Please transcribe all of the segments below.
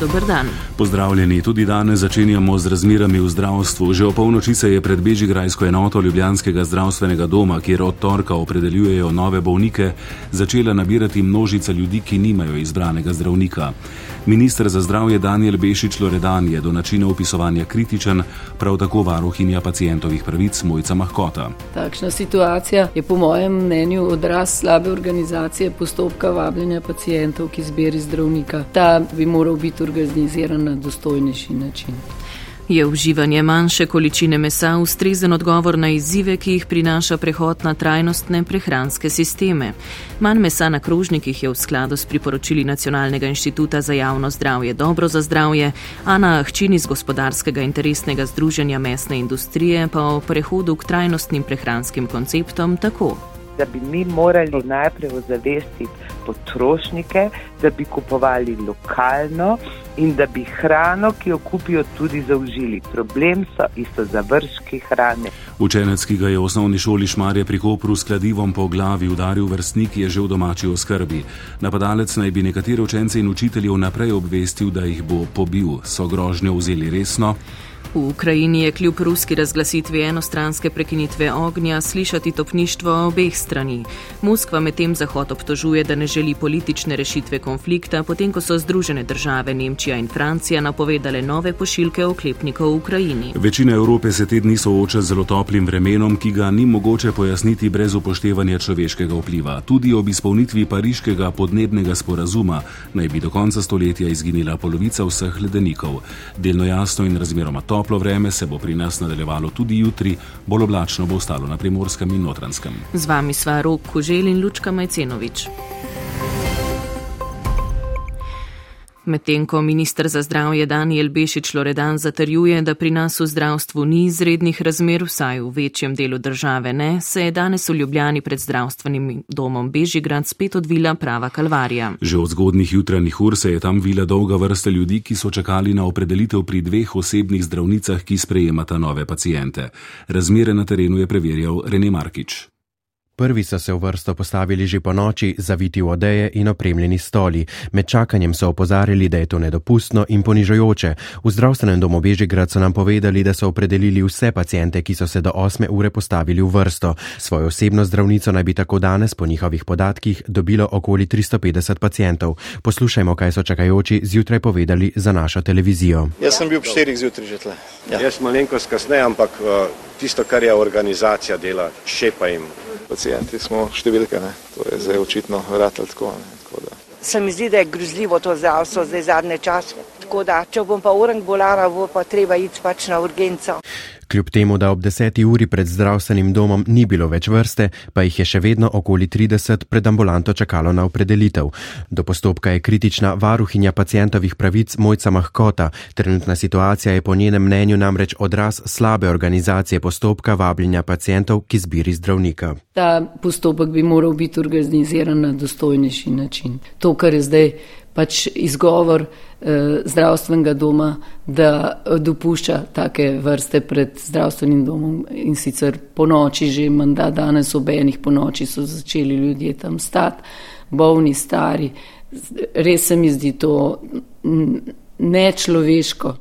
Dober dan. Pozdravljeni, tudi danes začenjamo z razmerami v zdravstvu. Že o polnoči se je pred Bežigrajsko enoto Ljubljanskega zdravstvenega doma, kjer od torka opredeljujejo nove bolnike, začela nabirati množica ljudi, ki nimajo izbranega zdravnika. Ministr za zdravje Daniel Bešič Loredan je do načina upisovanja kritičen, prav tako varuhinja pacijentovih pravic Mojca Mahkota. Takšna situacija je po mojem mnenju odraz slabe organizacije postopka vabljenja pacijentov, ki zbiri zdravnika. Ta bi moral biti organiziran na dostojnejši način. Je uživanje manjše količine mesa ustrezen odgovor na izzive, ki jih prinaša prehod na trajnostne prehranske sisteme? Manj mesa na krožnikih je v skladu s priporočili Nacionalnega inštituta za javno zdravje dobro za zdravje, Ana Hčin iz gospodarskega interesnega združenja mesne industrije pa o prehodu k trajnostnim prehranskim konceptom tako. Da bi mi morali najprej ozavestiti potrošnike, da bi kupovali lokalno in da bi hrano, ki jo kupijo, tudi zaužili. Problem so isto završki hrane. Učenec, ki ga je v osnovni šoli Šmarje pri Kopru s kladivom po glavi udaril vrstnik, je že v domači oskrbi. Napadalec naj bi nekatere učence in učitelje vnaprej obvestil, da jih bo pobil. So grožnjo vzeli resno? V Ukrajini je kljub ruski razglasitvi enostranske prekinitve ognja slišati topništvo obeh strani. Moskva medtem Zahod obtožuje, da ne želi politične rešitve konflikta, potem ko so Združene države Nemčija in Francija napovedale nove pošiljke oklepnikov v Ukrajini. Večina Evrope se te dni sooča z zelo toplim vremenom, ki ga ni mogoče pojasniti brez upoštevanja človeškega vpliva. Tudi ob izpolnitvi pariškega podnebnega sporazuma naj bi do konca stoletja izginila polovica vseh ledenikov. Delno jasno in razmeroma toplo toplo vreme se bo pri nas nadaljevalo tudi jutri, bolj oblačno bo ostalo na primorskem in notranskem. Z vami sva Rok Kožel in Lučka Majcenovič. Medtem ko ministr za zdravje Daniel Bešič Loredan zatrjuje, da pri nas v zdravstvu ni izrednih razmer, vsaj v večjem delu države ne, se je danes v Ljubljani pred zdravstvenim domom Bežigrad spet odvila prava kalvarija. Že od zgodnih jutranjih ur se je tam vila dolga vrsta ljudi, ki so čakali na opredelitev pri dveh osebnih zdravnicah, ki sprejemata nove pacijente. Razmere na terenu je preverjal René Markič. Prvi so se v vrsto postavili že po noči, zaviti v odeje in opremljeni stoli. Med čakanjem so opozarjali, da je to nedopustno in ponižujoče. V zdravstvenem domu Bežigrad so nam povedali, da so opredelili vse pacijente, ki so se do 8 ure postavili v vrsto. Svojo osebno zdravnico naj bi tako danes, po njihovih podatkih, dobilo okoli 350 pacijentov. Poslušajmo, kaj so čakajoči zjutraj povedali za našo televizijo. Jaz sem bil ob 4 zjutraj že tle. Ja. Jaz malenkost kasneje, ampak uh, tisto, kar je organizacija dela, še pa jim pacijenti smo številke, ne. to je zdaj očitno vratelj tako. tako Se mi zdi, da je grozljivo to zdravstvo zdaj zadnje čase. Tako da, če bom pa urang bolana, bo pa treba iti pač na urgenco. Kljub temu, da ob deseti uri pred zdravstvenim domom ni bilo več vrste, pa jih je še vedno okoli 30 pred ambulanto čakalo na opredelitev. Do postopka je kritična varuhinja pacijentovih pravic Mojca Mahkota. Trenutna situacija je po njenem mnenju namreč odraz slabe organizacije postopka vabljenja pacijentov, ki zbiri zdravnika. Ta postopek bi moral biti organiziran na dostojnejši način. To, kar je zdaj pač izgovor eh, zdravstvenega doma, da dopušča take vrste pred zdravstvenim domom in sicer po noči, že mandat danes ob enih po noči so začeli ljudje tam stati, bolni, stari. Res se mi zdi to nečloveško.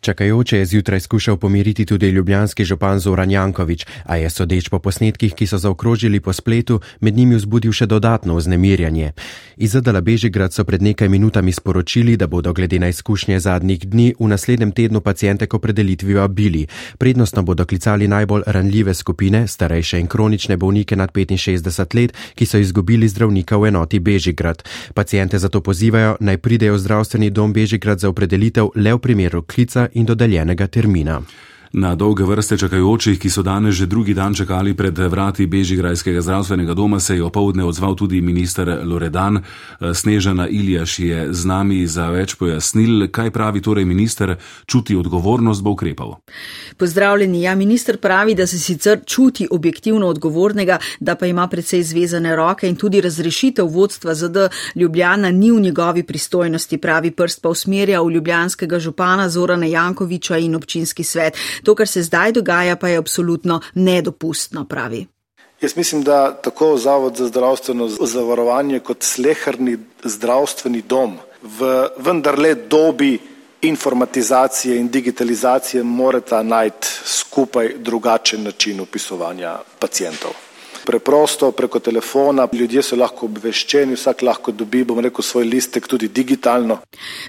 Čakajoče je zjutraj skušal pomiriti tudi ljubljanski župan Zoran Jankovič, a je sodeč po posnetkih, ki so zaokrožili po spletu, med njimi vzbudil še dodatno vznemirjanje. Iz Zadala Bežigrad so pred nekaj minutami sporočili, da bodo glede na izkušnje zadnjih dni v naslednjem tednu pacijente ko predelitvi vabili. Prednostno bodo klicali najbolj ranljive skupine, starejše in kronične bolnike nad 65 let, ki so izgubili zdravnika v enoti Bežigrad. Pacijente zato pozivajo, naj pridejo v zdravstveni dom Bežigrad za opredelitev le v primeru klica in do termina. Na dolge vrste čakajočih, ki so danes že drugi dan čakali pred vrati Bežigrajskega zdravstvenega doma, se je opovdne odzval tudi minister Loredan. Snežana Iljaš je z nami za več pojasnil, kaj pravi torej minister, čuti odgovornost, bo ukrepal. Pozdravljeni. Ja, minister pravi, da se sicer čuti objektivno odgovornega, da pa ima predvsej zvezane roke in tudi razrešitev vodstva ZD Ljubljana ni v njegovi pristojnosti, pravi prst pa usmerja v ljubljanskega župana Zorana Jankoviča in občinski svet. To, kar se zdaj dogaja, pa je absolutno nedopustno, pravi. Jaz mislim, da tako Zavod za zdravstveno zavarovanje kot sleherni zdravstveni dom v vendarle dobi informatizacije in digitalizacije morata najti skupaj drugačen način upisovanja pacijentov preprosto preko telefona, ljudje so lahko obveščeni, vsak lahko dobi, bom rekel, svoj listek tudi digitalno.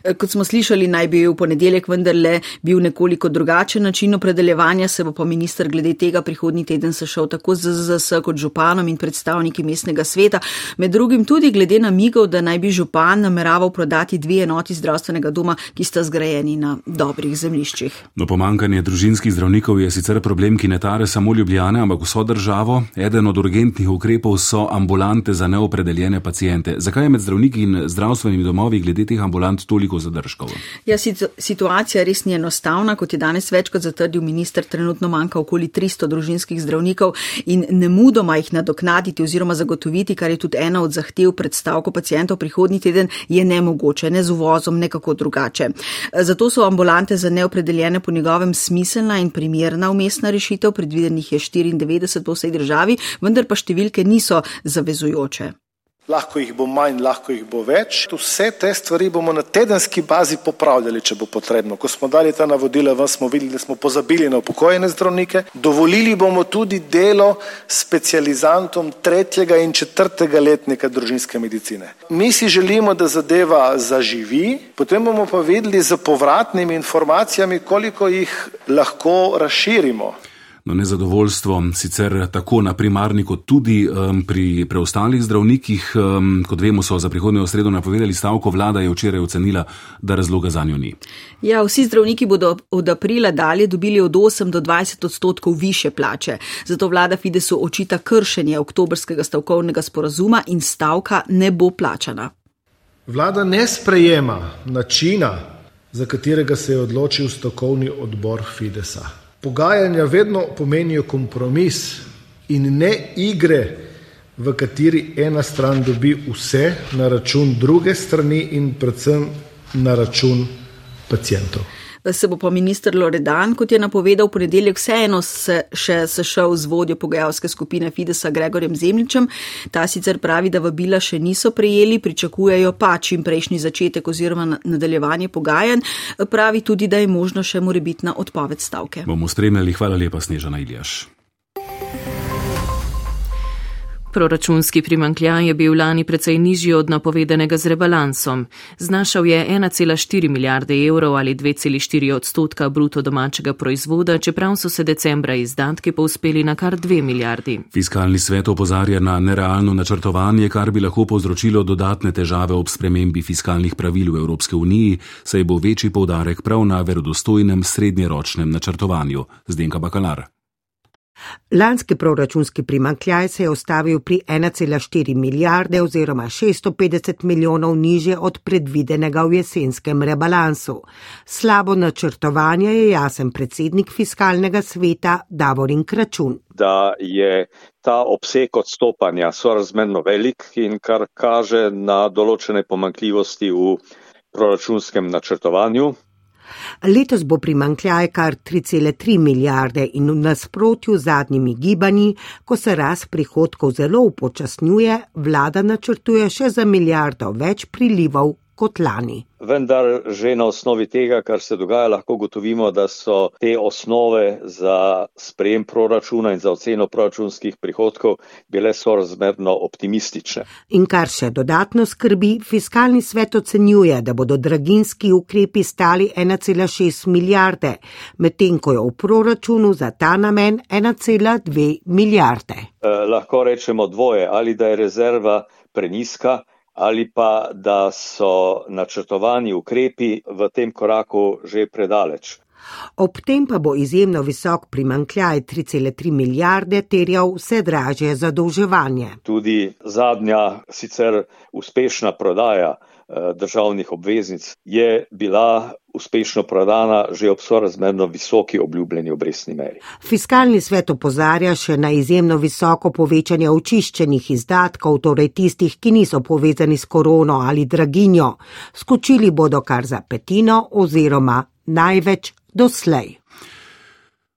E, kot smo slišali, naj bi v ponedeljek vendarle bil nekoliko drugačen način opredeljevanja, se bo pa minister glede tega prihodnji teden sešel tako z ZZS kot županom in predstavniki mestnega sveta, med drugim tudi glede namigov, da naj bi župan nameraval prodati dve enoti zdravstvenega doma, ki sta zgrajeni na dobrih zemljiščih. No, pomankanje družinskih zdravnikov je sicer problem, ki ne tare samo Ljubljane, ampak vso državo. Eden od urgentnih ukrepov so ambulante za neopredeljene pacijente. Zakaj je med zdravniki in zdravstvenimi domovi glede teh ambulant toliko zadržkov? Ja, situacija res ni enostavna, kot je danes večkrat zatrdil minister, trenutno manjka okoli 300 družinskih zdravnikov in ne mudoma jih nadoknaditi oziroma zagotoviti, kar je tudi ena od zahtev predstavko pacijentov prihodnji teden, je nemogoče, ne z uvozom, nekako drugače. Zato so ambulante za neopredeljene po njegovem smiselna in primerna umestna rešitev, predvidenih je 94 po vsej državi, vendar pa številke niso zavezujoče. Lahko jih bo manj, lahko jih bo več. Vse te stvari bomo na tedenski bazi popravljali, če bo potrebno. Ko smo dali ta navodila, vam smo videli, da smo pozabili na upokojene zdravnike. Dovolili bomo tudi delo specializantom tretjega in četrtega letnika družinske medicine. Mi si želimo, da zadeva zaživi, potem bomo pa videli za povratnimi informacijami, koliko jih lahko razširimo. No, nezadovoljstvo sicer tako na primarni, kot tudi um, pri preostalih zdravnikih. Um, kot vemo, so za prihodnjo sredo napovedali stavko, vlada je včeraj ocenila, da razloga za njo ni. Ja, vsi zdravniki bodo od aprila dalje dobili od 8 do 20 odstotkov više plače. Zato vlada Fidesu očita kršenje oktobrskega stavkovnega sporazuma in stavka ne bo plačana. Vlada ne sprejema načina, za katerega se je odločil stavkovni odbor Fidesa. Pogajanja vedno pomenijo kompromis in ne igre, v kateri ena stran dobi vse na račun druge strani in predvsem na račun pacijentov se bo pa minister Loredan, kot je napovedal, v ponedeljek vseeno se še sešel z vodjo pogajalske skupine Fidesa Gregorjem Zemljičem. Ta sicer pravi, da vabila še niso prejeli, pričakujejo pa čim prejšnji začetek oziroma nadaljevanje pogajanj. Pravi tudi, da je možno še morebitna odpoved stavke. Bomo spremljali, hvala lepa, Snežana Iljaš. Proračunski primankljaj je bil lani precej nižji od napovedanega z rebalansom. Znašal je 1,4 milijarde evrov ali 2,4 odstotka bruto domačega proizvoda, čeprav so se decembra izdatki povspeli na kar 2 milijardi. Fiskalni svet opozarja na nerealno načrtovanje, kar bi lahko povzročilo dodatne težave ob spremembi fiskalnih pravil v Evropske uniji, saj bo večji povdarek prav na verodostojnem srednjeročnem načrtovanju. Zdenka Bakalar. Lanski proračunski primankljaj se je ustavil pri 1,4 milijarde oziroma 650 milijonov niže od predvidenega v jesenskem rebalansu. Slabo načrtovanje je jasen predsednik fiskalnega sveta Davorin Kračun. Da je ta obseg odstopanja sorazmerno velik in kar kaže na določene pomankljivosti v proračunskem načrtovanju, Letos bo primankljaj kar 3,3 milijarde in v nasprotju z zadnjimi gibanji, ko se rast prihodkov zelo upočasnjuje, vlada načrtuje še za milijardo več prilivov kot lani. Vendar že na osnovi tega, kar se dogaja, lahko gotovimo, da so te osnove za sprejem proračuna in za oceno proračunskih prihodkov bile sorazmerno optimistične. In kar še dodatno skrbi, fiskalni svet ocenjuje, da bodo draginski ukrepi stali 1,6 milijarde, medtem ko je v proračunu za ta namen 1,2 milijarde. Eh, lahko rečemo dvoje, ali da je rezerva preniska ali pa da so načrtovani ukrepi v tem koraku že predaleč. Ob tem pa bo izjemno visok primankljaj 3,3 milijarde terjal vse dražje zadolževanje. Tudi zadnja sicer uspešna prodaja državnih obveznic je bila uspešno prodana že ob sorazmerno visoki obljubljeni obrestni meri. Fiskalni svet opozarja še na izjemno visoko povečanje očiščenih izdatkov, torej tistih, ki niso povezani s korono ali draginjo. Skočili bodo kar za petino oziroma največ doslej.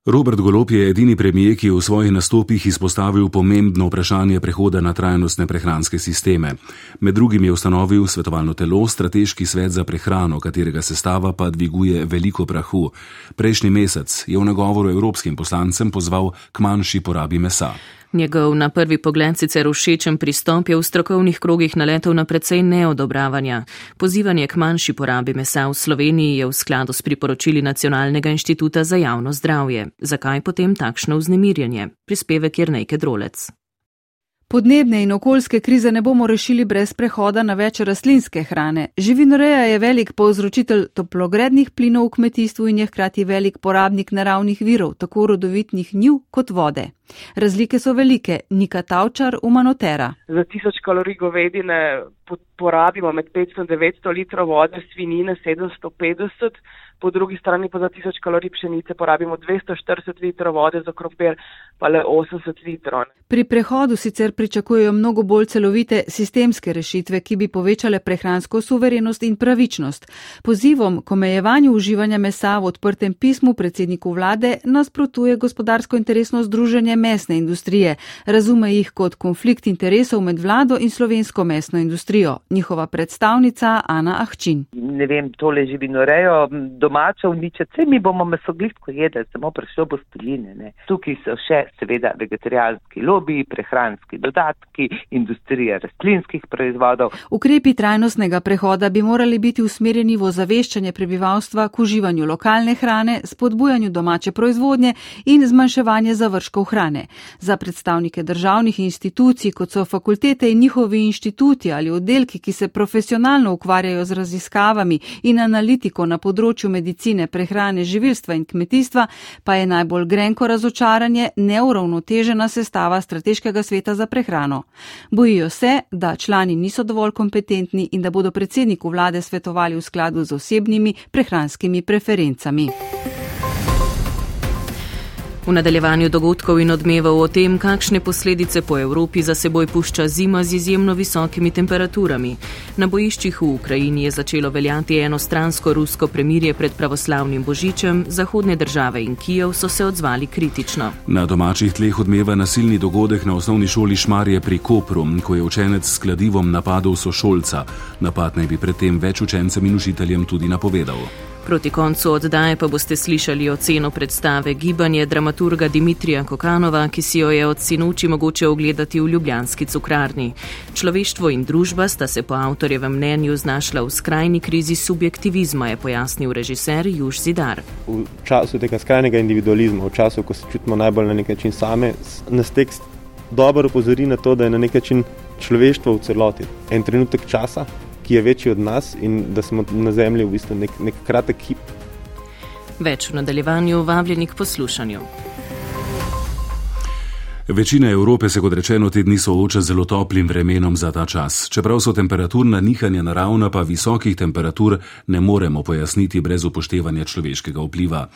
Robert Golop je edini premijer, ki je v svojih nastopih izpostavil pomembno vprašanje prehoda na trajnostne prehranske sisteme. Med drugim je ustanovil svetovalno telo Strateški svet za prehrano, katerega sestava pa dviguje veliko prahu. Prejšnji mesec je v nagovoru evropskim poslancem pozval k manjši porabi mesa. Njegov na prvi pogled sicer všečen pristop je v strokovnih krogih naletel na precej neodobravanja. Pozivanje k manjši porabi mesa v Sloveniji je v skladu s priporočili Nacionalnega inštituta za javno zdravje. Zakaj potem takšno vznemirjanje? Prispevek je nekaj drolec. Podnebne in okoljske krize ne bomo rešili brez prehoda na več rastlinske hrane. Živinoreja je velik povzročitelj toplogrednih plinov v kmetijstvu in je hkrati velik porabnik naravnih virov, tako rodovitnih njiv kot vode. Razlike so velike, Nika Tavčar, umanotera. Za tisoč kalorij govedine porabimo med 500 in 900 litrov vode, svinine 750 po drugi strani pa za 1000 kalorij pšenice porabimo 240 litrov vode, za krompir pa le 80 litrov. Pri prehodu sicer pričakujejo mnogo bolj celovite sistemske rešitve, ki bi povečale prehransko suverenost in pravičnost. Pozivom k omejevanju uživanja mesa v odprtem pismu predsedniku vlade nasprotuje gospodarsko interesno združenje mesne industrije. Razume jih kot konflikt interesov med vlado in slovensko mesno industrijo. Njihova predstavnica Ana Ahčin. Ne vem, tole živinorejo. Do domača uničiti, vse mi bomo mesoglitko jedli, samo prišlo bo steline. Tukaj so še seveda vegetarijanski lobiji, prehranski dodatki, industrija rastlinskih proizvodov. Ukrepi trajnostnega prehoda bi morali biti usmerjeni v ozaveščanje prebivalstva k uživanju lokalne hrane, spodbujanju domače proizvodnje in zmanjševanje završkov hrane. Za predstavnike državnih institucij, kot so fakultete in njihovi inštituti ali oddelki, ki se profesionalno ukvarjajo z raziskavami in analitiko na področju medicine, medicine, prehrane, živilstva in kmetijstva, pa je najbolj grenko razočaranje neuravnotežena sestava strateškega sveta za prehrano. Bojijo se, da člani niso dovolj kompetentni in da bodo predsedniku vlade svetovali v skladu z osebnimi prehranskimi preferencami. V nadaljevanju dogodkov in odmevov o tem, kakšne posledice po Evropi za seboj pušča zima z izjemno visokimi temperaturami. Na bojiščih v Ukrajini je začelo veljati enostransko rusko premirje pred pravoslavnim božičem, zahodne države in Kijev so se odzvali kritično. Na domačih tleh odmeva nasilni dogodek na osnovni šoli Šmarje pri Kopru, ko je učenec s kladivom napadel sošolca. Napad naj bi predtem več učencem in učiteljem tudi napovedal. Proti koncu oddaje pa boste slišali oceno predstave Gibanje dramaturga Dimitrija Kokanova, ki si jo je od sinoči mogoče ogledati v Ljubljanski cukrarni. Človeštvo in družba sta se po avtorjevem mnenju znašla v skrajni krizi subjektivizma, je pojasnil režiser Juž Zidar. V času tega skrajnega individualizma, v času, ko se čutimo najbolj na nek način same, nas tekst dobro upozori na to, da je na nek način človeštvo v celoti. En trenutek časa, ki je večji od nas in da smo na Zemlji v bistvu nek, nek kratek hip. Več v nadaljevanju vabljeni k poslušanju. Večina Evrope se, kot rečeno, te dni sooča z zelo toplim vremenom za ta čas. Čeprav so temperaturna nihanja naravna, pa visokih temperatur ne moremo pojasniti brez upoštevanja človeškega vpliva.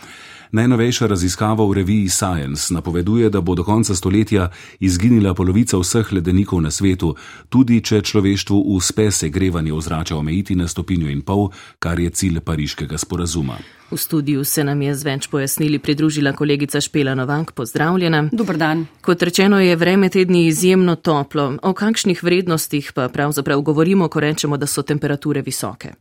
Najnovejša raziskava v reviji Science napoveduje, da bo do konca stoletja izginila polovica vseh ledenikov na svetu, tudi če človeštvu uspe segrevanje ozračja omejiti na stopinjo in pol, kar je cilj pariškega sporazuma. V studiu se nam je z več pojasnili pridružila kolegica Špela Novak. Pozdravljena. Dobar dan. Kot rečeno, je vreme tedni izjemno toplo. O kakšnih vrednostih pa pravzaprav govorimo, ko rečemo, da so temperature visoke?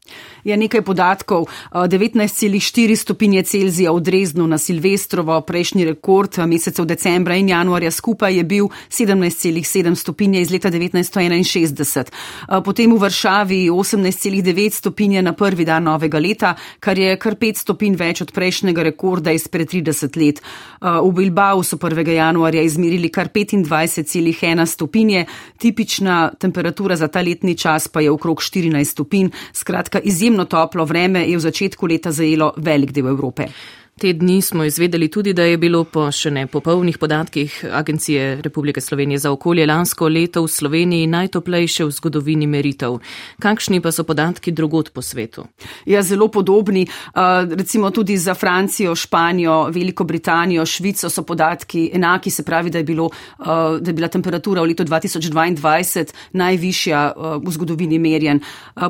Je nekaj podatkov. 19,4 stopinje Celzija v Drezdnu na Silvestrovo, prejšnji rekord mesecev decembra in januarja skupaj je bil 17,7 stopinje iz leta 1961. Potem v Varšavi 18,9 stopinje na prvi dan novega leta, kar je kar 500 stopinj več od prejšnjega rekorda izpred 30 let. Uh, v Bilbao so 1. januarja izmerili kar 25,1 stopinje, tipična temperatura za ta letni čas pa je okrog 14 stopinj. Skratka, izjemno toplo vreme je v začetku leta zajelo velik del Evrope. Te dni smo izvedeli tudi, da je bilo po še ne popolnih podatkih Agencije Republike Slovenije za okolje lansko leto v Sloveniji najtoplejše v zgodovini meritev. Kakšni pa so podatki drugot po svetu? Ja, zelo podobni. Recimo tudi za Francijo, Španijo, Veliko Britanijo, Švico so podatki enaki, se pravi, da je, bilo, da je bila temperatura v letu 2022 najvišja v zgodovini merjen.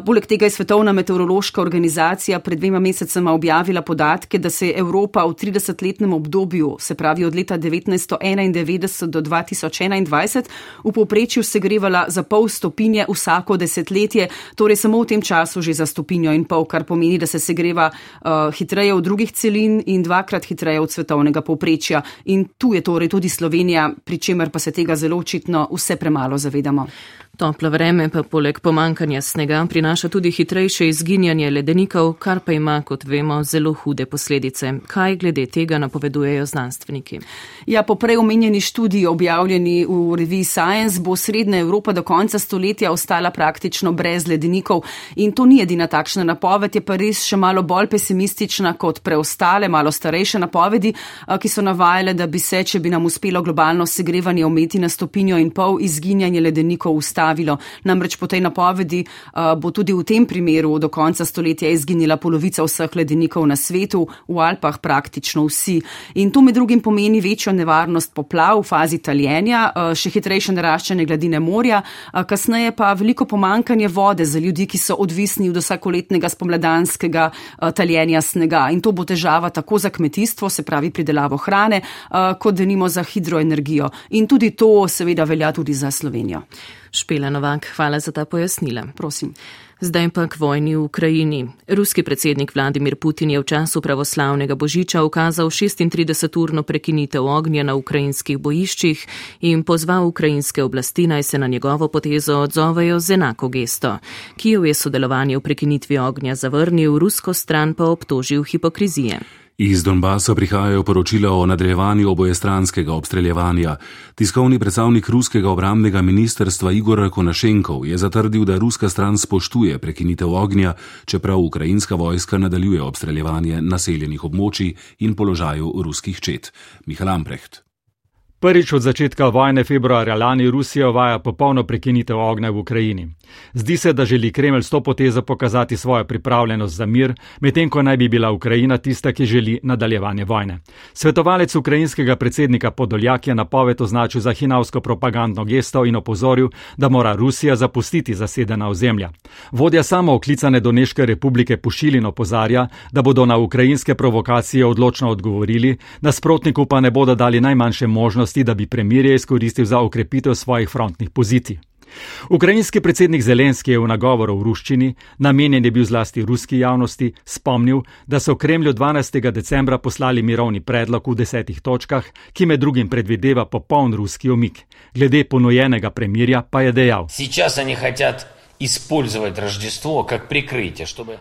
Poleg tega je Svetovna meteorološka organizacija pred dvema mesecema objavila podatke, da se je Evropa v 30-letnem obdobju, se pravi od leta 1991 do 2021, v povprečju segrevala za pol stopinje vsako desetletje, torej samo v tem času že za stopinjo in pol, kar pomeni, da se segreva uh, hitreje od drugih celin in dvakrat hitreje od svetovnega povprečja. In tu je torej tudi Slovenija, pri čemer pa se tega zelo očitno vse premalo zavedamo. Toplo vreme pa poleg pomankanja snega prinaša tudi hitrejše izginjanje ledenikov, kar pa ima, kot vemo, zelo hude posledice. Kaj glede tega napovedujejo znanstveniki? Ja, po prej omenjeni študiji objavljeni v reviji Science bo srednja Evropa do konca stoletja ostala praktično brez ledenikov in to ni edina takšna napoved, je pa res še malo bolj pesimistična kot preostale, malo starejše napovedi, ki so navajale, da bi se, če bi nam uspelo globalno segrevanje ometi na stopinjo in pol, izginjanje ledenikov ustalo ustavilo. Namreč po tej napovedi uh, bo tudi v tem primeru do konca stoletja izginila polovica vseh ledenikov na svetu, v Alpah praktično vsi. In to med drugim pomeni večjo nevarnost poplav v fazi taljenja, uh, še hitrejše naraščanje gladine morja, kasneje pa veliko pomankanje vode za ljudi, ki so odvisni od vsakoletnega spomladanskega uh, taljenja snega. In to bo težava tako za kmetijstvo, se pravi pridelavo hrane, kot denimo za hidroenergijo. In tudi to seveda velja tudi za Slovenijo. Špela Novak, hvala za ta pojasnila. Prosim. Zdaj pa k vojni v Ukrajini. Ruski predsednik Vladimir Putin je v času pravoslavnega božiča ukazal 36-urno prekinitev ognja na ukrajinskih bojiščih in pozval ukrajinske oblasti naj se na njegovo potezo odzovejo z enako gesto. Kijev je sodelovanje v prekinitvi ognja zavrnil, rusko stran pa obtožil hipokrizije. Iz Donbasa prihajajo poročila o nadaljevanju obojestranskega obstreljevanja. Tiskovni predstavnik ruskega obramnega ministrstva Igor Konašenkov je zatrdil, da ruska stran spoštuje prekinitev ognja, čeprav ukrajinska vojska nadaljuje obstreljevanje naseljenih območij in položaju ruskih čet. Mihael Amprecht. Prvič od začetka vojne februarja lani Rusija uvaja popolno prekinitev ognja v Ukrajini. Zdi se, da želi Kremelj s to potezo pokazati svojo pripravljenost za mir, medtem ko naj bi bila Ukrajina tista, ki želi nadaljevanje vojne. Svetovalec ukrajinskega predsednika Podoljak je napoved označil za hinavsko propagandno gesto in opozoril, da mora Rusija zapustiti zasedena ozemlja. Vodja samo oklicane Doneške republike Pušilin opozarja, da bodo na ukrajinske provokacije odločno odgovorili, nasprotniku pa ne bodo dali najmanjše možnosti, da bi premirje izkoristil za okrepitev svojih frontnih pozicij. Ukrajinski predsednik Zelenski je v nagovoru v ruščini, namenjen je bil zlasti ruski javnosti, spomnil, da so v Kremlju 12. decembra poslali mirovni predlog v desetih točkah, ki med drugim predvideva popoln ruski omik. Glede ponujenega premirja pa je dejal.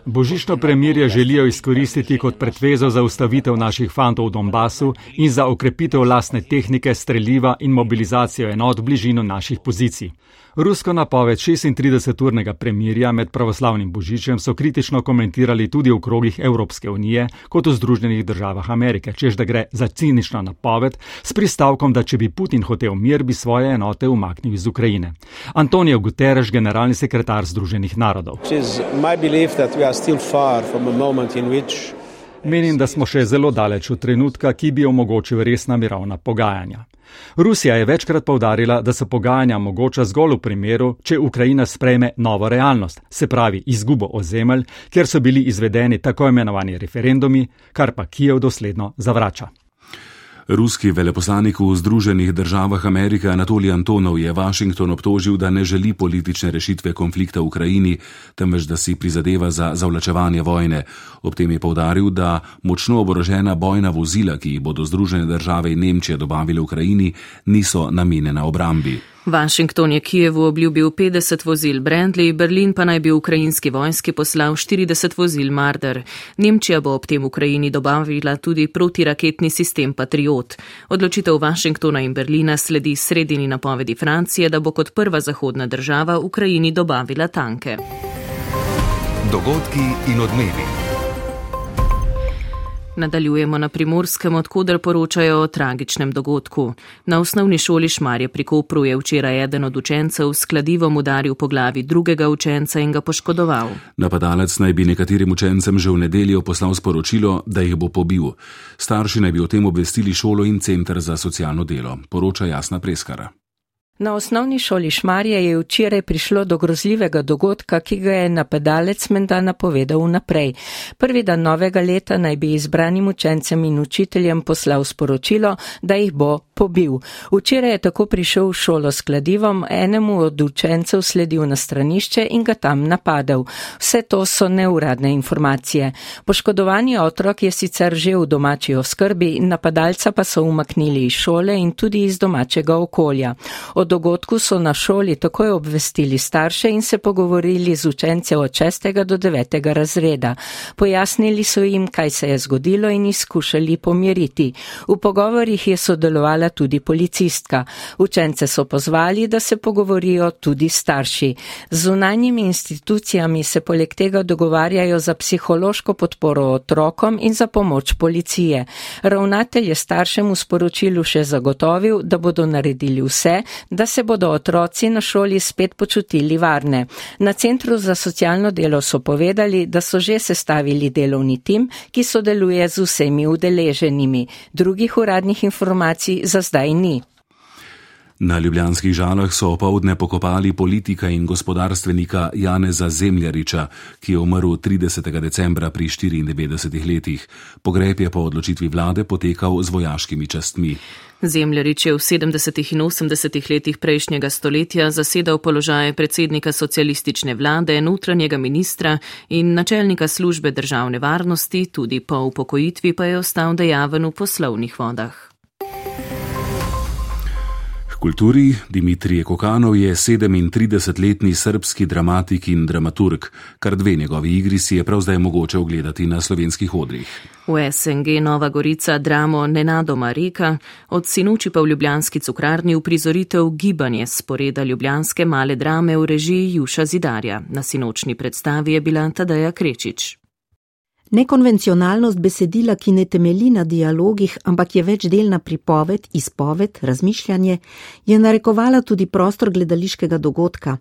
Božično premirje želijo izkoristiti kot pretvezo za ustavitev naših fantov v Donbasu in za okrepitev lastne tehnike, streljiva in mobilizacijo enot v bližino naših pozicij. Rusko napoved 36-urnega premirja med pravoslavnim božičem so kritično komentirali tudi v krogih Evropske unije kot v Združenih državah Amerike, čež da gre za cinično napoved s pristavkom, da če bi Putin hotel mir, bi svoje enote umaknil iz Ukrajine. Antonijo Guterres, generalni sekretar Združenih narodov. Menim, da smo še zelo daleč od trenutka, ki bi omogočil resna mirovna pogajanja. Rusija je večkrat povdarila, da so pogajanja mogoča zgolj v primeru, če Ukrajina sprejme novo realnost, se pravi izgubo ozemelj, kjer so bili izvedeni tako imenovani referendumi, kar pa Kijev dosledno zavrača. Ruski veleposlanik v Združenih državah Amerike Anatolij Antonov je Washington obtožil, da ne želi politične rešitve konflikta v Ukrajini, temveč da si prizadeva za zavlačevanje vojne. Ob tem je povdaril, da močno oborožena bojna vozila, ki jih bodo Združene države in Nemčija dobavile Ukrajini, niso namenjena obrambi. Washington je Kijevu obljubil 50 vozil Brandley, Berlin pa naj bi ukrajinski vojski poslal 40 vozil Marder. Nemčija bo ob tem Ukrajini dobavila tudi protiraketni sistem Patriot. Odločitev Washingtona in Berlina sledi sredini napovedi Francije, da bo kot prva zahodna država Ukrajini dobavila tanke. Dogodki in odmevi. Nadaljujemo na primorskem, odkuder poročajo o tragičnem dogodku. Na osnovni šoli Šmarje pri Kopru je včeraj eden od učencev s kladivom udaril po glavi drugega učenca in ga poškodoval. Napadalec naj bi nekaterim učencem že v nedeljo poslal sporočilo, da jih bo pobil. Starši naj bi o tem obvestili šolo in centr za socialno delo, poroča Jasna Preskara. Na osnovni šoli Šmarje je včeraj prišlo do grozljivega dogodka, ki ga je napadalec menda napovedal vnaprej. Prvi dan novega leta naj bi izbranim učencem in učiteljem poslal sporočilo, da jih bo pobil. Včeraj je tako prišel v šolo s kladivom, enemu od učencev sledil na stranišče in ga tam napadel. Vse to so neuradne informacije. Poškodovani otrok je sicer že v domači oskrbi, napadalca pa so umaknili iz šole in tudi iz domačega okolja. O dogodku so na šoli takoj obvestili starše in se pogovorili z učence od 6. do 9. razreda. Pojasnili so jim, kaj se je zgodilo in izkušali pomiriti. V pogovorjih je sodelovala tudi policistka. Učence so pozvali, da se pogovorijo tudi starši. Z zunanjimi institucijami se poleg tega dogovarjajo za psihološko podporo otrokom in za pomoč policije. Ravnatelj je staršem v sporočilu še zagotovil, da bodo naredili vse, da se bodo otroci na šoli spet počutili varne. Na Centru za socialno delo so povedali, da so že sestavili delovni tim, ki sodeluje z vsemi udeleženimi. Drugih uradnih informacij za zdaj ni. Na ljubljanskih žalah so opovdne pokopali politika in gospodarstvenika Janeza Zemljariča, ki je umrl 30. decembra pri 94 letih. Pogreb je po odločitvi vlade potekal z vojaškimi častmi. Zemljarič je v 70. in 80. letih prejšnjega stoletja zasedal položaje predsednika socialistične vlade, notranjega ministra in načelnika službe državne varnosti, tudi po upokojitvi pa je ostal dejaven v poslovnih vodah kulturi Dimitrije Kokanov je 37-letni srbski dramatik in dramaturg, kar dve njegovi igri si je prav zdaj mogoče ogledati na slovenskih odrih. V SNG Nova Gorica dramo Nenadoma reka, od sinuči pa v Ljubljanski cukrarni uprizoritev Gibanje sporeda Ljubljanske male drame v režiji Juša Zidarja. Na sinočni predstavi je bila Tadeja Krečič. Nekonvencionalnost besedila, ki ne temelji na dialogih, ampak je večdelna pripoved, izpoved, razmišljanje, je narekovala tudi prostor gledališkega dogodka.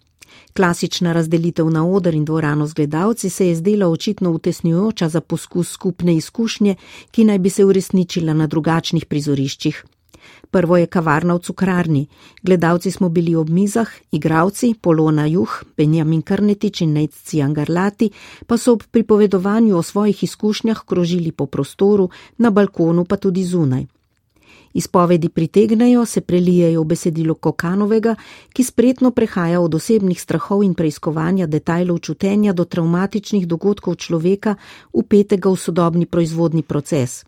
Klasična razdelitev na oder in dvorano z gledalci se je zdela očitno utesnjujoča za poskus skupne izkušnje, ki naj bi se uresničila na drugačnih prizoriščih. Prvo je kavarna v cukrarni. Gledalci smo bili ob mizah, igravci, Polona Juh, Benjamin Krnetič in Nejci Angarlati pa so ob pripovedovanju o svojih izkušnjah krožili po prostoru, na balkonu pa tudi zunaj. Izpovedi pritegnejo, se prelijejo v besedilo Kokanovega, ki spretno prehaja od osebnih strahov in preiskovanja detajlov čutenja do travmatičnih dogodkov človeka, upetega v sodobni proizvodni proces.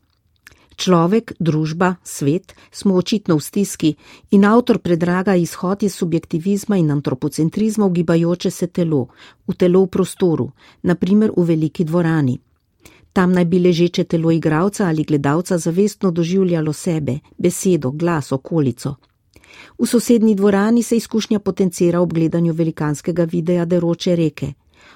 Človek, družba, svet smo očitno v stiski in avtor predraga izhod iz subjektivizma in antropocentrizma v gibajoče se telo, v telo v prostoru, naprimer v veliki dvorani. Tam naj bi ležeče telo igravca ali gledalca zavestno doživljalo sebe, besedo, glas, okolico. V sosednji dvorani se izkušnja potencira ob gledanju velikanskega videa deroče reke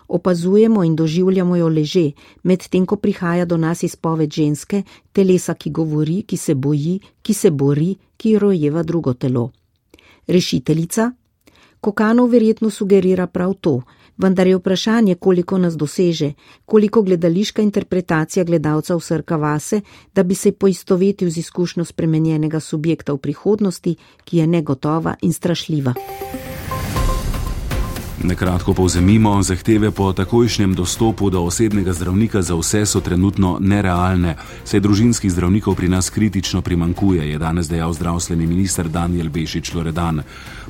opazujemo in doživljamo jo leže, medtem ko prihaja do nas izpoved ženske, telesa, ki govori, ki se boji, ki se bori, ki rojeva drugo telo. Rešiteljica? Kokanov verjetno sugerira prav to, vendar je vprašanje, koliko nas doseže, koliko gledališka interpretacija gledalca vsrka vase, da bi se poistovetil z izkušnjo spremenjenega subjekta v prihodnosti, ki je negotova in strašljiva. Nekratko povzemimo, zahteve po takojšnjem dostopu do osebnega zdravnika za vse so trenutno nerealne, saj družinskih zdravnikov pri nas kritično primankuje, je danes dejal zdravstveni minister Daniel Bešič Loredan.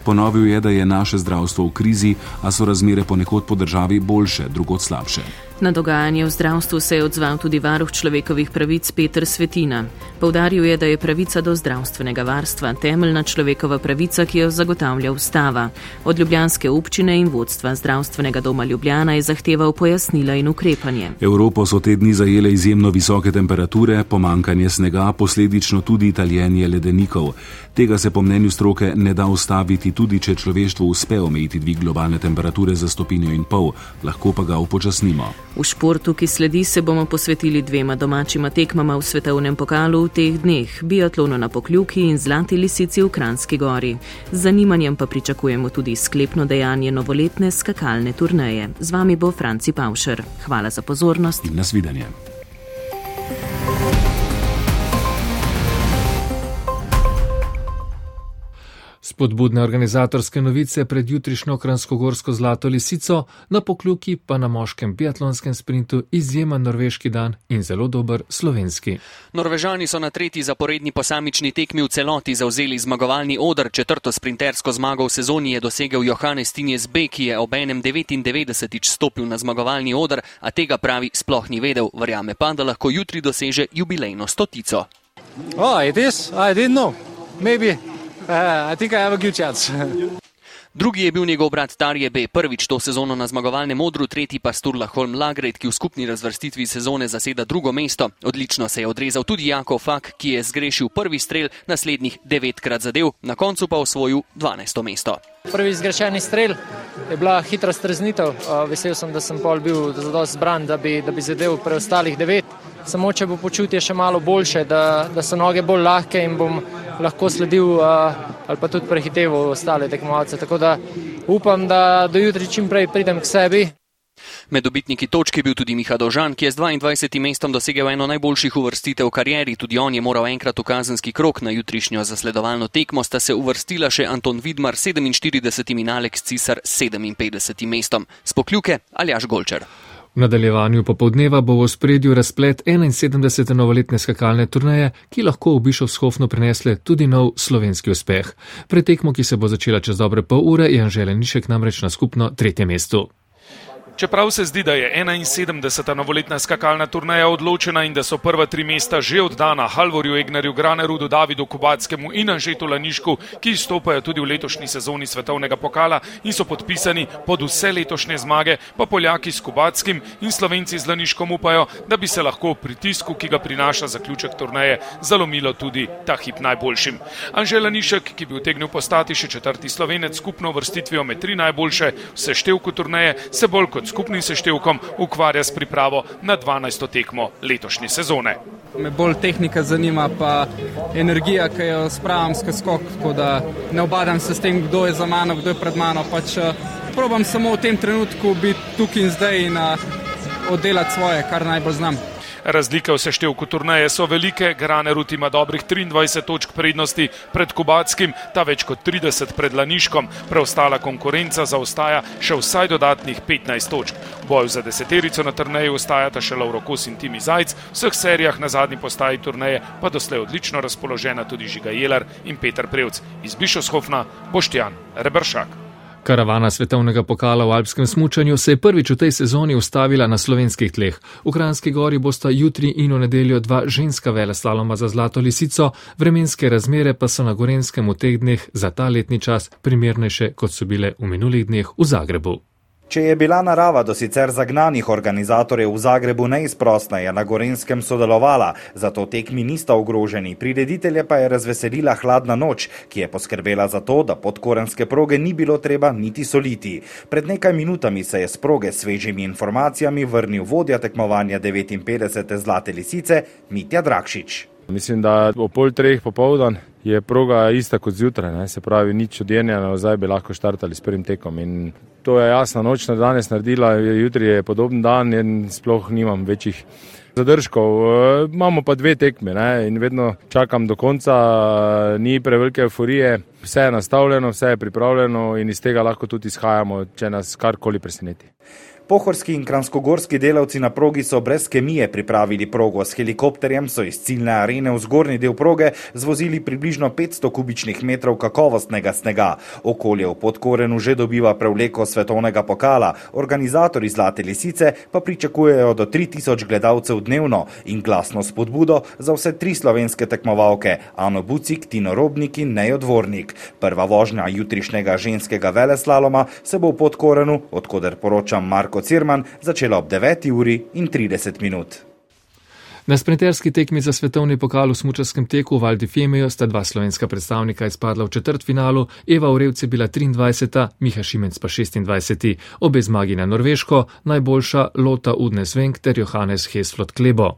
Ponovil je, da je naše zdravstvo v krizi, a so razmere ponekod po državi boljše, drugod slabše. Na dogajanje v zdravstvu se je odzval tudi varuh človekovih pravic Petr Svetina. Povdaril je, da je pravica do zdravstvenega varstva temeljna človekova pravica, ki jo zagotavlja ustava. Od Ljubljanske občine in vodstva zdravstvenega doma Ljubljana je zahteval pojasnila in ukrepanje. Evropo so te dni zajele izjemno visoke temperature, pomankanje snega, posledično tudi taljenje ledenikov. Tega se po mnenju stroke ne da ustaviti, tudi če človeštvo uspe omejiti dvig globalne temperature za stopinjo in pol, lahko pa ga upočasnimo. V športu, ki sledi, se bomo posvetili dvema domačima tekmama v svetovnem pokalu v teh dneh: biatlonu na Pokljuki in Zlati lisici v Kranski gori. Z zanimanjem pa pričakujemo tudi sklepno dejanje novoletne skakalne turneje. Z vami bo Franci Pavšer. Hvala za pozornost in nasvidenje. Spodbudne organizatorske novice pred jutrišnjo Kranskogorsko zlato lisico, na pokljuki pa na moškem biatlonskem sprintu izjemen norveški dan in zelo dober slovenski. Norvežani so na tretji zaporedni posamični tekmi v celoti zauzeli zmagovalni odr. Četrto sprintersko zmago v sezoni je dosegel Johannes Tinjes B, ki je ob enem 99-tič stopil na zmagovalni odr, a tega pravi sploh ni vedel. Verjame pa, da lahko jutri doseže jubilejno stotico. Oh, it is. I didn't know. Maybe. Uh, I think I have a good chance. Drugi je bil njegov brat Tarje B, prvič to sezono na zmagovalnem modru, tretji pa Sturla Holm Lagred, ki v skupni razvrstitvi sezone zaseda drugo mesto. Odlično se je odrezal tudi Jako Fak, ki je zgrešil prvi strel, naslednjih devetkrat zadev, na koncu pa osvojil dvanajsto mesto. Prvi zgrešeni strel je bila hitra streznitev. Vesel sem, da sem pol bil zadost zbran, da bi, da bi zadev preostalih devet. Samo če bo počutje še malo boljše, da, da so noge bolj lahke in bom lahko sledil ali pa tudi prehiteval ostale tekmovalce. Tako da upam, da do jutri čim prej pridem k sebi. Med dobitniki točke je bil tudi Miha Dožan, ki je z 22 mestom dosegel eno najboljših uvrstitev v karieri. Tudi on je moral enkrat v kazenski krok na jutrišnjo zasledovalno tekmo, sta se uvrstila še Anton Vidmar 47 in Alex Cisar 57 mestom. Spokljuke ali až Golčer. V nadaljevanju popovdneva bo v spredju razplet 71. novoletne skakalne turnaje, ki lahko v Bišovskofnu prinesle tudi nov slovenski uspeh. Pretekmo, ki se bo začela čez dobre pol ure, je Anžele Nišek namreč na skupno tretje mestu. Čeprav se zdi, da je 71. novoletna skakalna turnaja odločena in da so prva tri mesta že oddana Halvorju Egnerju, Granerudu, Davidu Kubackemu in Anžetu Lanišku, ki izstopajo tudi v letošnji sezoni svetovnega pokala in so podpisani pod vse letošnje zmage, pa Poljaki s Kubackim in Slovenci z Laniškom upajo, da bi se lahko pritisku, ki ga prinaša zaključek turnaje, zalomilo tudi ta hip najboljšim. Anžel Lanišek, ki bi utegnil postati še četrti slovenec skupno vrstitvijo med tri najboljše v seštevku turnaje, se bolj kot skupnim seštevkom ukvarja s pripravo na 12. tekmo letošnje sezone. Me bolj tehnika zanima, pa energija, ki jo spravim skozi skok, tako da ne obadam se s tem, kdo je za mano, kdo je pred mano. Pač probam samo v tem trenutku biti tukaj in zdaj in oddelati svoje, kar najbolj znam. Razlike v seštevku turnaje so velike, Granerut ima dobrih 23 točk prednosti pred Kubackim, ta več kot 30 pred Laniškom, preostala konkurenca zaostaja še vsaj dodatnih 15 točk. Boj za deseterico na turnaji ostajata še Lauro Kos in Timi Zajc, v vseh serijah na zadnji postaji turnaje pa doslej odlično razpoložena tudi Žiga Jelar in Peter Prevc iz Bišovskofna, Boštjan Rebršak. Karavana svetovnega pokala v alpskem smučanju se je prvič v tej sezoni ustavila na slovenskih tleh. V Kranski gori bosta jutri in v nedeljo dva ženska veleslaloma za zlato lisico, vremenske razmere pa so na Gorenskem v teh dneh za ta letni čas primernejše, kot so bile v minulih dneh v Zagrebu. Če je bila narava do sicer zagnanih organizatorjev v Zagrebu neizprostna, je na Gorenskem sodelovala, zato tekmi nista ogroženi. Prireditelje pa je razveselila hladna noč, ki je poskrbela za to, da podkorenske proge ni bilo treba niti soliti. Pred nekaj minutami se je s proge s svežimi informacijami vrnil vodja tekmovanja 59. Zlate lisice Mitja Drakšič. Mislim, da o pol treh popovdan je proga ista kot zjutraj, ne? se pravi, nič odjenja, nazaj bi lahko štartali s prvim tekom. In to je jasna noč, na danes naredila, jutri je podoben dan in sploh nimam večjih zadržkov. E, imamo pa dve tekme ne? in vedno čakam do konca, ni prevelike euforije, vse je nastavljeno, vse je pripravljeno in iz tega lahko tudi izhajamo, če nas karkoli preseneti. Pohorski in kranskogorski delavci na progi so brez kemije pripravili progo. S helikopterjem so iz ciljne arene v zgornji del proge zvozili približno 500 kubičnih metrov kakovostnega snega. Okolje v podkorenu že dobiva prevleko svetovnega pokala. Organizatori Zlate lisice pa pričakujejo do 3000 gledalcev dnevno in glasno spodbudo za vse tri slovenske tekmovalke Ano Bucik, Tino Robnik in Nejo Dvornik. Prva vožnja jutrišnjega ženskega veleslaloma se bo v podkorenu, odkuder poročam Marko Cirman začela ob 9. uri in 30 minut. Na sprinterski tekmi za svetovni pokal v smučarskem teku v Valdi Femejo sta dva slovenska predstavnika izpadla v četrt finalu, Eva Urevce bila 23, Miha Šimenc pa 26, obe zmagi na Norveško, najboljša Lota Udne Svenk ter Johannes Hesflot Klebo.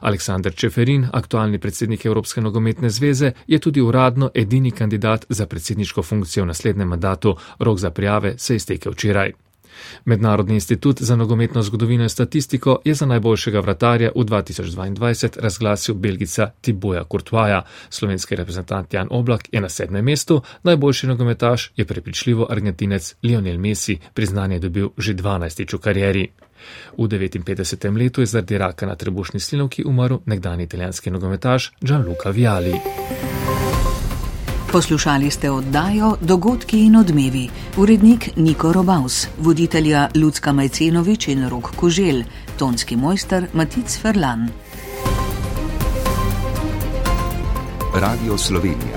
Aleksandr Čeferin, aktualni predsednik Evropske nogometne zveze, je tudi uradno edini kandidat za predsedniško funkcijo v naslednjem mandatu. Rok za prijave se je iztekel včeraj. Mednarodni institut za nogometno zgodovino in statistiko je za najboljšega vratarja v 2022 razglasil belgica Tiboja Kurtvaja. Slovenski reprezentant Jan Oblak je na sedmem mestu, najboljši nogometaš je prepričljivo argentinec Lionel Messi, priznanje dobil že 12. v karieri. V 59. letu je zaradi raka na trebušni slinovki umrl nekdani italijanski nogometaš Gianluca Viali. Poslušali ste oddajo Dogodki in odmevi. Urednik Niko Robaus, voditelja Ljudska Majcenovič in Rok Kožel, tonski mojster Matic Ferlan. Radio Slovenija.